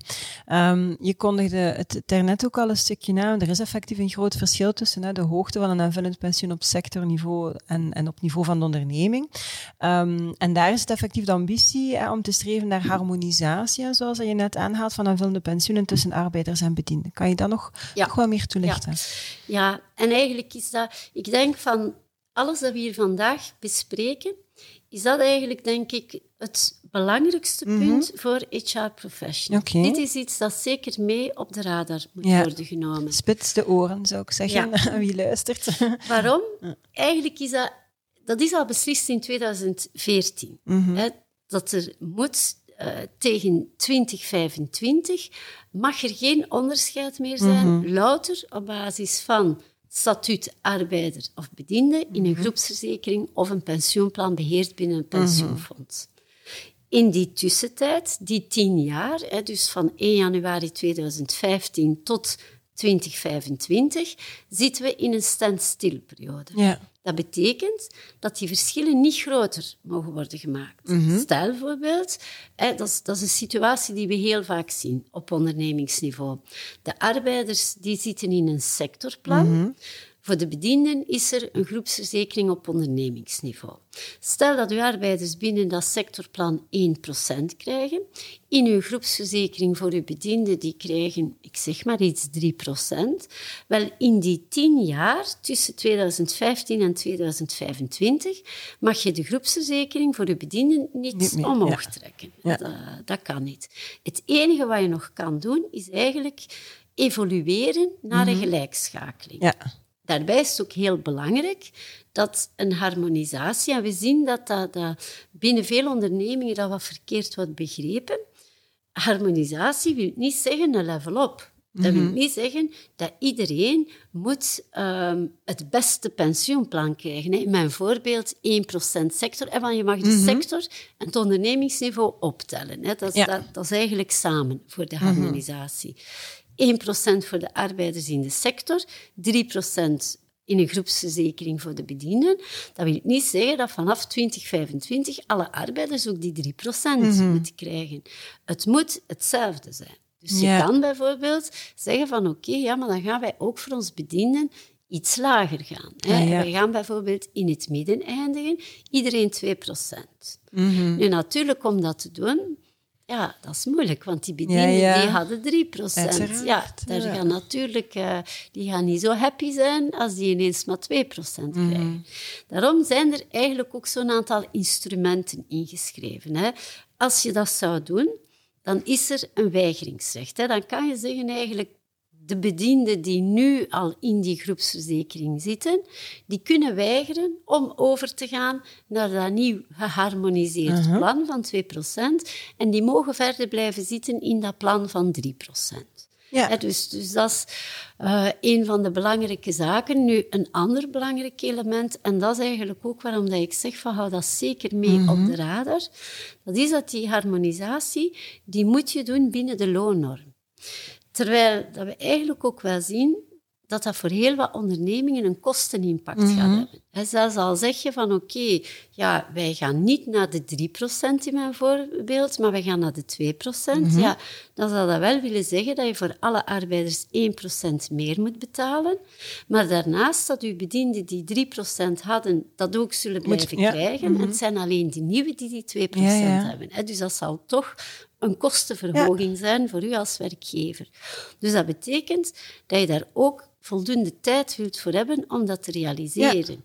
Ehm, je kondigde het daarnet ook al een stukje aan. Er is effectief een groot verschil tussen hè, de hoogte van een aanvullend pensioen op sectorniveau en, en op niveau van de onderneming. Ehm, en daar is het effectief de ambitie hè, om te streven naar harmonisatie, zoals je net aanhaalt, van aanvullende pensioenen tussen arbeiders en bedienden. Kan je dat nog, Ja. nog wat meer toelichten? Ja, en eigenlijk is dat... Ik denk van alles dat we hier vandaag bespreken, is dat eigenlijk, denk ik, het belangrijkste punt voor HR-professionals. Dit is iets dat zeker mee op de radar moet Ja. worden genomen. Spits de oren, zou ik zeggen, wie luistert. Waarom? Eigenlijk is dat... Dat is al beslist in 2014. Hè, dat er moet eh, tegen 2025 mag er geen onderscheid meer zijn, louter op basis van statuut arbeider of bediende in een groepsverzekering of een pensioenplan beheerd binnen een pensioenfonds. In die tussentijd, die tien jaar, dus van 1 januari 2015 tot 2025, zitten we in een standstilperiode. ja. Dat betekent dat die verschillen niet groter mogen worden gemaakt. Stel bijvoorbeeld, hè, dat, is, dat is een situatie die we heel vaak zien op ondernemingsniveau. De arbeiders die zitten in een sectorplan. Voor de bedienden is er een groepsverzekering op ondernemingsniveau. Stel dat uw arbeiders binnen dat sectorplan 1% krijgen. In uw groepsverzekering voor uw bedienden, die krijgen, ik zeg maar iets, 3%. Wel, in die 10 jaar, tussen 2015 en 2025, mag je de groepsverzekering voor uw bedienden niet, omhoog ja. trekken. Ja. Dat, dat kan niet. Het enige wat je nog kan doen, is eigenlijk evolueren naar een gelijkschakeling. Ja. Daarbij is het ook heel belangrijk dat een harmonisatie, en we zien dat, dat, dat binnen veel ondernemingen dat wat verkeerd wordt begrepen, harmonisatie wil niet zeggen een level up. Dat wil niet zeggen dat iedereen moet ehm, het beste pensioenplan krijgen. In mijn voorbeeld 1% sector. En je mag de sector en het ondernemingsniveau optellen. Dat, is, Ja. dat, dat is eigenlijk samen voor de harmonisatie. 1% voor de arbeiders in de sector, 3% in een groepsverzekering voor de bedienden. Dat wil niet zeggen dat vanaf 2025 alle arbeiders ook die 3% moeten krijgen. Het moet hetzelfde zijn. Dus Ja. je kan bijvoorbeeld zeggen van oké, ja, maar dan gaan wij ook voor ons bedienden iets lager gaan. Hè. Ja. Wij gaan bijvoorbeeld in het midden eindigen, iedereen 2%. Mhm. Nu, natuurlijk, om dat te doen, ja, dat is moeilijk, want die bedienden Ja, ja. die hadden 3%. Uiteraard, Ja, daar ja. gaan natuurlijk, eh, die gaan niet zo happy zijn als die ineens maar 2% Mhm. krijgen. Daarom zijn er eigenlijk ook zo'n aantal instrumenten ingeschreven. Hè. Als je dat zou doen, dan is er een weigeringsrecht. Hè. Dan kan je zeggen eigenlijk, de bedienden die nu al in die groepsverzekering zitten, die kunnen weigeren om over te gaan naar dat nieuw geharmoniseerd Mhm. plan van 2%. En die mogen verder blijven zitten in dat plan van 3%. Ja. Hè, dus, dus dat is eh, een van de belangrijke zaken. Nu, een ander belangrijk element, en dat is eigenlijk ook waarom dat ik zeg van hou dat zeker mee op de radar, dat is dat die harmonisatie, die moet je doen binnen de loonnorm. Terwijl dat we eigenlijk ook wel zien dat dat voor heel wat ondernemingen een kostenimpact gaat Mhm. hebben. En zelfs al zeg je van oké, ja, wij gaan niet naar de 3% in mijn voorbeeld, maar wij gaan naar de 2%. Mhm. Ja, dan zou dat wel willen zeggen dat je voor alle arbeiders 1% meer moet betalen. Maar daarnaast dat uw bedienden die 3% hadden, dat ook zullen Moet- blijven ja. krijgen. En het zijn alleen die nieuwe die die 2% Ja, ja. hebben. hè. Dus dat zal toch een kostenverhoging zijn voor u als werkgever. Dus dat betekent dat je daar ook voldoende tijd wilt voor hebben om dat te realiseren.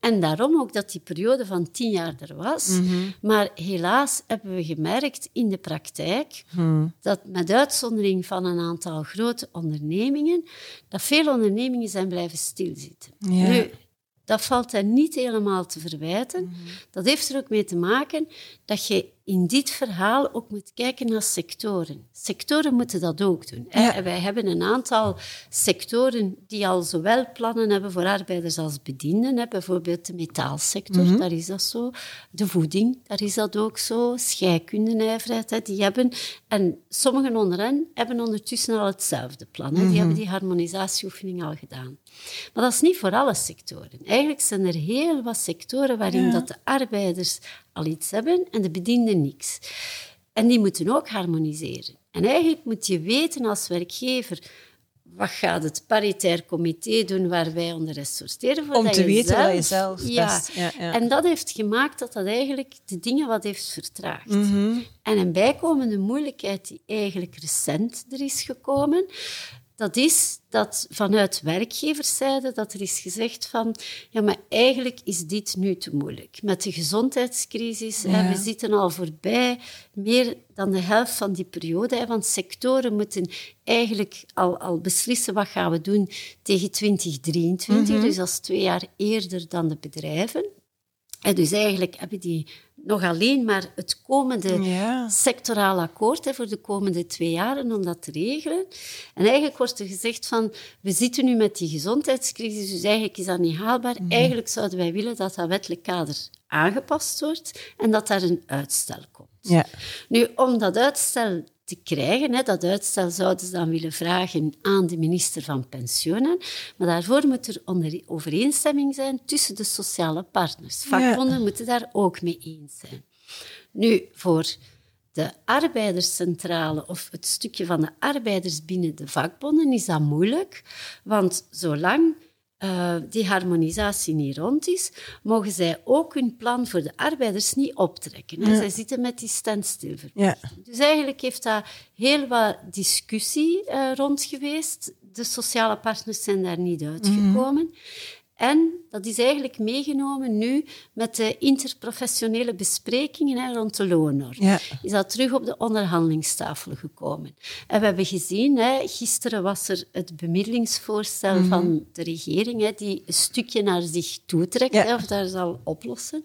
En daarom ook dat die periode van tien jaar er was. Mhm. Maar helaas hebben we gemerkt in de praktijk Hmm. dat met uitzondering van een aantal grote ondernemingen, dat veel ondernemingen zijn blijven stilzitten. Ja. Nu, dat valt hen niet helemaal te verwijten. Mhm. Dat heeft er ook mee te maken dat je in dit verhaal ook moet kijken naar sectoren. Sectoren moeten dat ook doen. Ja. En wij hebben een aantal sectoren die al zowel plannen hebben voor arbeiders als bedienden. Hè. Bijvoorbeeld de metaalsector, Mhm. daar is dat zo. De voeding, daar is dat ook zo. Scheikunde, nijverheid, hè, die hebben... En sommigen onder hen hebben ondertussen al hetzelfde plan. Hè. Die hebben die harmonisatieoefening al gedaan. Maar dat is niet voor alle sectoren. Eigenlijk zijn er heel wat sectoren waarin Ja. dat de arbeiders al iets hebben en de bedienden niks. En die moeten ook harmoniseren. En eigenlijk moet je weten als werkgever wat gaat het paritair comité doen waar wij onder ressorteren? Om voordat te weten zelf- wat je zelf ja. best... Ja, ja. En dat heeft gemaakt dat dat eigenlijk de dingen wat heeft vertraagd. Mhm. En een bijkomende moeilijkheid die eigenlijk recent er is gekomen, dat is dat vanuit werkgeverszijde dat er is gezegd van ja, maar eigenlijk is dit nu te moeilijk. Met de gezondheidscrisis, hè, Ja. we zitten al voorbij meer dan de helft van die periode, hè, want sectoren moeten eigenlijk al, al beslissen wat gaan we doen tegen 2023, dus dat is twee jaar eerder dan de bedrijven. En dus eigenlijk hebben die nog alleen maar het komende Ja. sectoraal akkoord hè, voor de komende twee jaren om dat te regelen. En eigenlijk wordt er gezegd van, we zitten nu met die gezondheidscrisis, dus eigenlijk is dat niet haalbaar. Eigenlijk zouden wij willen dat dat wettelijk kader aangepast wordt en dat daar een uitstel komt. Ja. Nu, om dat uitstel te krijgen, hè, dat uitstel zouden ze dan willen vragen aan de minister van Pensioenen, maar daarvoor moet er onder overeenstemming zijn tussen de sociale partners. Vakbonden moeten daar ook mee eens zijn. Nu, voor de arbeiderscentrale of het stukje van de arbeiders binnen de vakbonden is dat moeilijk, want zolang eh, die harmonisatie niet rond is, mogen zij ook hun plan voor de arbeiders niet optrekken. Hè. Zij zitten met die standstill. Ja. Dus eigenlijk heeft daar heel wat discussie eh, rond geweest. De sociale partners zijn daar niet uitgekomen. En dat is eigenlijk meegenomen nu met de interprofessionele besprekingen hè, rond de loonnorm. Ja. Is dat terug op de onderhandelingstafel gekomen. En we hebben gezien, hè, gisteren was er het bemiddelingsvoorstel van de regering, hè, die een stukje naar zich toetrekt, Ja. hè, of daar zal oplossen.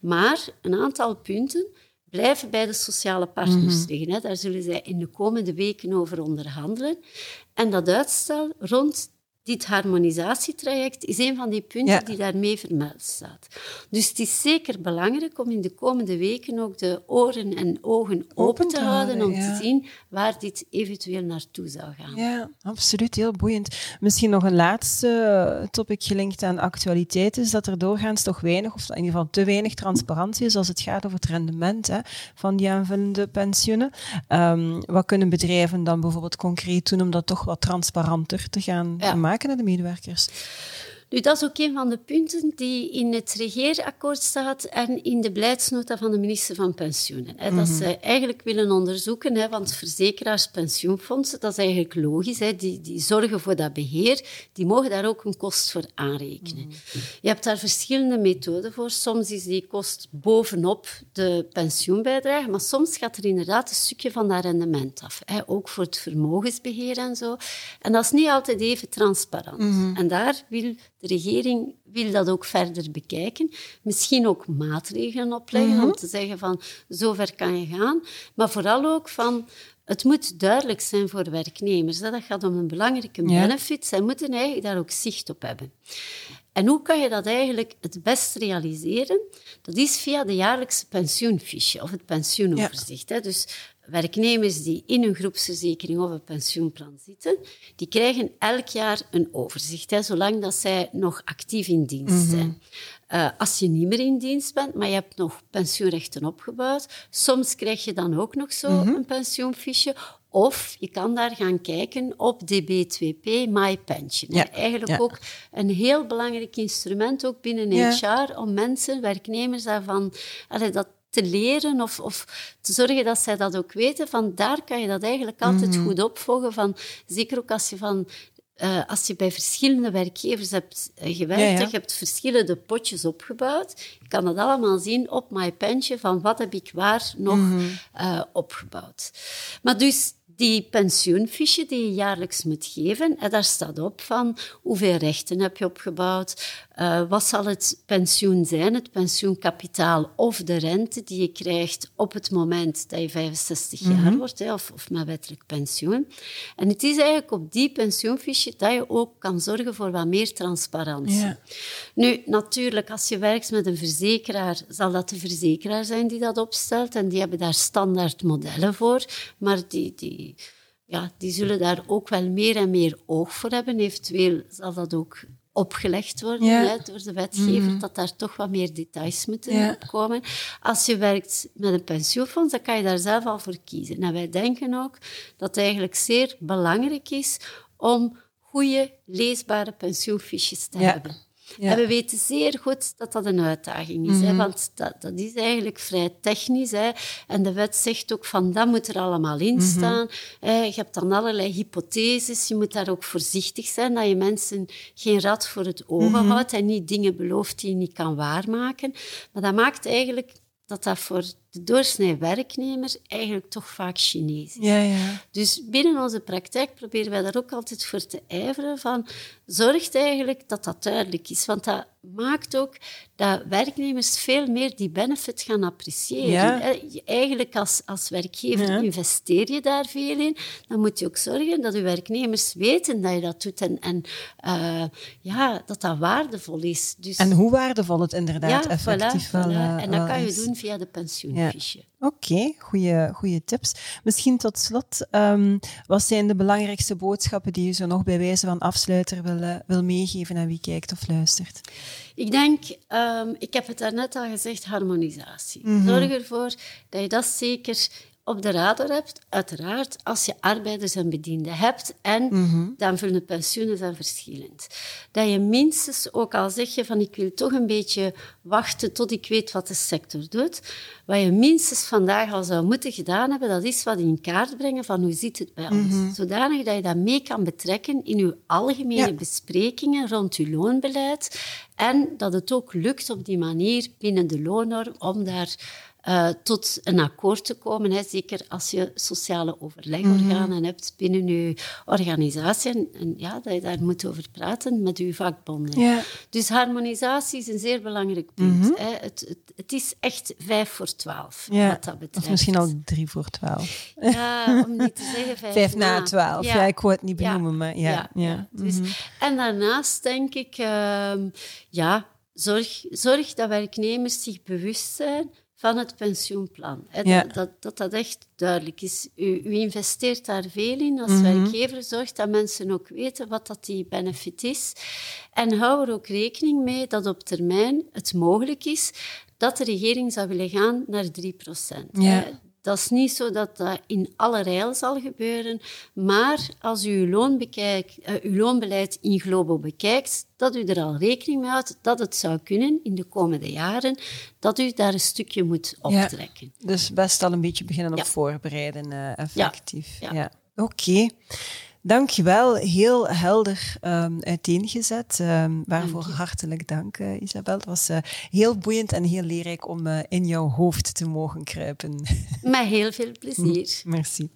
Maar een aantal punten blijven bij de sociale partners liggen. Hè. Daar zullen zij in de komende weken over onderhandelen. En dat uitstel rond dit harmonisatietraject is een van die punten Ja. die daarmee vermeld staat. Dus het is zeker belangrijk om in de komende weken ook de oren en ogen open, te, houden, om ja. te zien waar dit eventueel naartoe zou gaan. Ja, absoluut. Heel boeiend. Misschien nog een laatste eh, topic gelinkt aan actualiteit is dat er doorgaans toch weinig, of in ieder geval te weinig transparantie is als het gaat over het rendement hè, van die aanvullende pensioenen. Ehm, wat kunnen bedrijven dan bijvoorbeeld concreet doen om dat toch wat transparanter te gaan Ja. maken naar de medewerkers? Nu, dat is ook een van de punten die in het regeerakkoord staat en in de beleidsnota van de minister van Pensioenen. Hè, Dat ze eigenlijk willen onderzoeken, hè, want verzekeraars, pensioenfondsen, dat is eigenlijk logisch, hè, die, die zorgen voor dat beheer, die mogen daar ook een kost voor aanrekenen. Je hebt daar verschillende methoden voor. Soms is die kost bovenop de pensioenbijdrage, maar soms gaat er inderdaad een stukje van dat rendement af. Hè, ook voor het vermogensbeheer en zo. En dat is niet altijd even transparant. En daar wil de regering wil dat ook verder bekijken. Misschien ook maatregelen opleggen om te zeggen van zo ver kan je gaan. Maar vooral ook van het moet duidelijk zijn voor werknemers. Dat gaat om een belangrijke Ja. benefit. Zij moeten eigenlijk daar ook zicht op hebben. En hoe kan je dat eigenlijk het best realiseren? Dat is via de jaarlijkse pensioenfiche of het pensioenoverzicht. Dus werknemers die in een groepsverzekering of een pensioenplan zitten, die krijgen elk jaar een overzicht, hè, zolang dat zij nog actief in dienst zijn. Uh, als je niet meer in dienst bent, maar je hebt nog pensioenrechten opgebouwd, soms krijg je dan ook nog zo een pensioenfiche. Of je kan daar gaan kijken op DB2P, My Pension. Ja. Eigenlijk ook een heel belangrijk instrument, ook binnen HR, om mensen, werknemers daarvan, dat te leren of, of te zorgen dat zij dat ook weten. Van daar kan je dat eigenlijk altijd mhm. goed opvolgen. Van, zeker ook als je van uh, als je bij verschillende werkgevers hebt uh, gewerkt, je hebt verschillende potjes opgebouwd, je kan dat allemaal zien op mijn pensje van wat heb ik waar nog mm uh, opgebouwd. Maar dus die pensioenfiche die je jaarlijks moet geven, en daar staat op van hoeveel rechten heb je opgebouwd, uh, wat zal het pensioen zijn, het pensioenkapitaal of de rente die je krijgt op het moment dat je 65 jaar mhm. wordt, hè, of, of met wettelijk pensioen. En het is eigenlijk op die pensioenfiche dat je ook kan zorgen voor wat meer transparantie. Ja. Nu, natuurlijk, als je werkt met een verzekeraar, zal dat de verzekeraar zijn die dat opstelt en die hebben daar standaard modellen voor, maar die... die ja, die zullen daar ook wel meer en meer oog voor hebben. Eventueel zal dat ook opgelegd worden hè, door de wetgever, mhm. dat daar toch wat meer details moeten ja. komen. Als je werkt met een pensioenfonds, dan kan je daar zelf al voor kiezen. En wij denken ook dat het eigenlijk zeer belangrijk is om goede, leesbare pensioenfiches te hebben. En we weten zeer goed dat dat een uitdaging is, hè, mhm. want dat, dat is eigenlijk vrij technisch. Hè. En de wet zegt ook van dat moet er allemaal in mhm. staan. Je hebt dan allerlei hypotheses. Je moet daar ook voorzichtig zijn dat je mensen geen rad voor het ogen mhm. houdt en niet dingen belooft die je niet kan waarmaken. Maar dat maakt eigenlijk dat dat voor de doorsnee werknemer eigenlijk toch vaak Chinees is. Ja, ja. Dus binnen onze praktijk proberen wij daar ook altijd voor te ijveren van zorgt eigenlijk dat dat duidelijk is. Want dat maakt ook dat werknemers veel meer die benefit gaan appreciëren. Eigenlijk als, als werkgever investeer je daar veel in. Dan moet je ook zorgen dat je werknemers weten dat je dat doet en, en uh, ja, dat dat waardevol is. Dus, en hoe waardevol het inderdaad effectief wel, uh, En dat kan je doen via de Oké, okay, goede tips. Misschien tot slot, um, wat zijn de belangrijkste boodschappen die je zo nog bij wijze van afsluiter wil, uh, wil meegeven aan wie kijkt of luistert? Ik denk, um, ik heb het daarnet al gezegd, harmonisatie. Mm -hmm. Zorg ervoor dat je dat zeker op de radar hebt, uiteraard, als je arbeiders en bedienden hebt en mm dan vullen pensioenen zijn verschillend. Dat je minstens, ook al zeg je van ik wil toch een beetje wachten tot ik weet wat de sector doet, wat je minstens vandaag al zou moeten gedaan hebben, dat is wat in kaart brengen van hoe zit het bij ons. Mm Zodanig dat je dat mee kan betrekken in je algemene besprekingen rond je loonbeleid en dat het ook lukt op die manier binnen de loonnorm om daar uh, tot een akkoord te komen. Hè. Zeker als je sociale overlegorganen mm hebt binnen je organisatie. En, ja, dat je daar moet over praten met je vakbonden. Dus harmonisatie is een zeer belangrijk punt. Mhm. hè. Het, het, het, is echt vijf voor twaalf, ja. wat dat betreft. Of misschien al drie voor twaalf. Ja, om niet te zeggen vijf, vijf na twaalf. Ja. ik wou het niet benoemen, maar ja. ja. Dus, mhm. En daarnaast denk ik, uh, ja, zorg, zorg dat werknemers zich bewust zijn van het pensioenplan. Dat, dat, dat, dat echt duidelijk is. U, u investeert daar veel in als mm werkgever. Zorgt dat mensen ook weten wat dat die benefit is. En hou er ook rekening mee dat op termijn het mogelijk is dat de regering zou willen gaan naar 3 procent. Ja. Dat is niet zo dat dat in alle rijl zal gebeuren, maar als u uw, loon bekijkt, uh, uw loonbeleid in Globo bekijkt, dat u er al rekening mee houdt dat het zou kunnen in de komende jaren, dat u daar een stukje moet optrekken. dus best al een beetje beginnen op voorbereiden, uh, effectief. Ja. Oké. Dankjewel, heel helder um, uiteengezet. Um, waarvoor hartelijk dank, uh, Isabel. Het was uh, heel boeiend en heel leerrijk om uh, in jouw hoofd te mogen kruipen. Met heel veel plezier. Merci.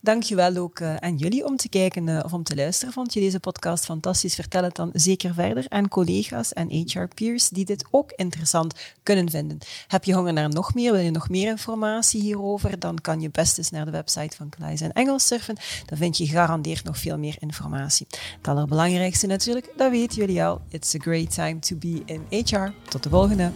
Dankjewel ook aan jullie om te kijken of om te luisteren. Vond je deze podcast fantastisch? Vertel het dan zeker verder aan collega's en HR-peers die dit ook interessant kunnen vinden. Heb je honger naar nog meer? Wil je nog meer informatie hierover? Dan kan je best eens naar de website van Kleis en Engels surfen. Dan vind je gegarandeerd veel meer informatie. Het allerbelangrijkste natuurlijk, dat weten jullie al. It's a great time to be in HR. Tot de volgende.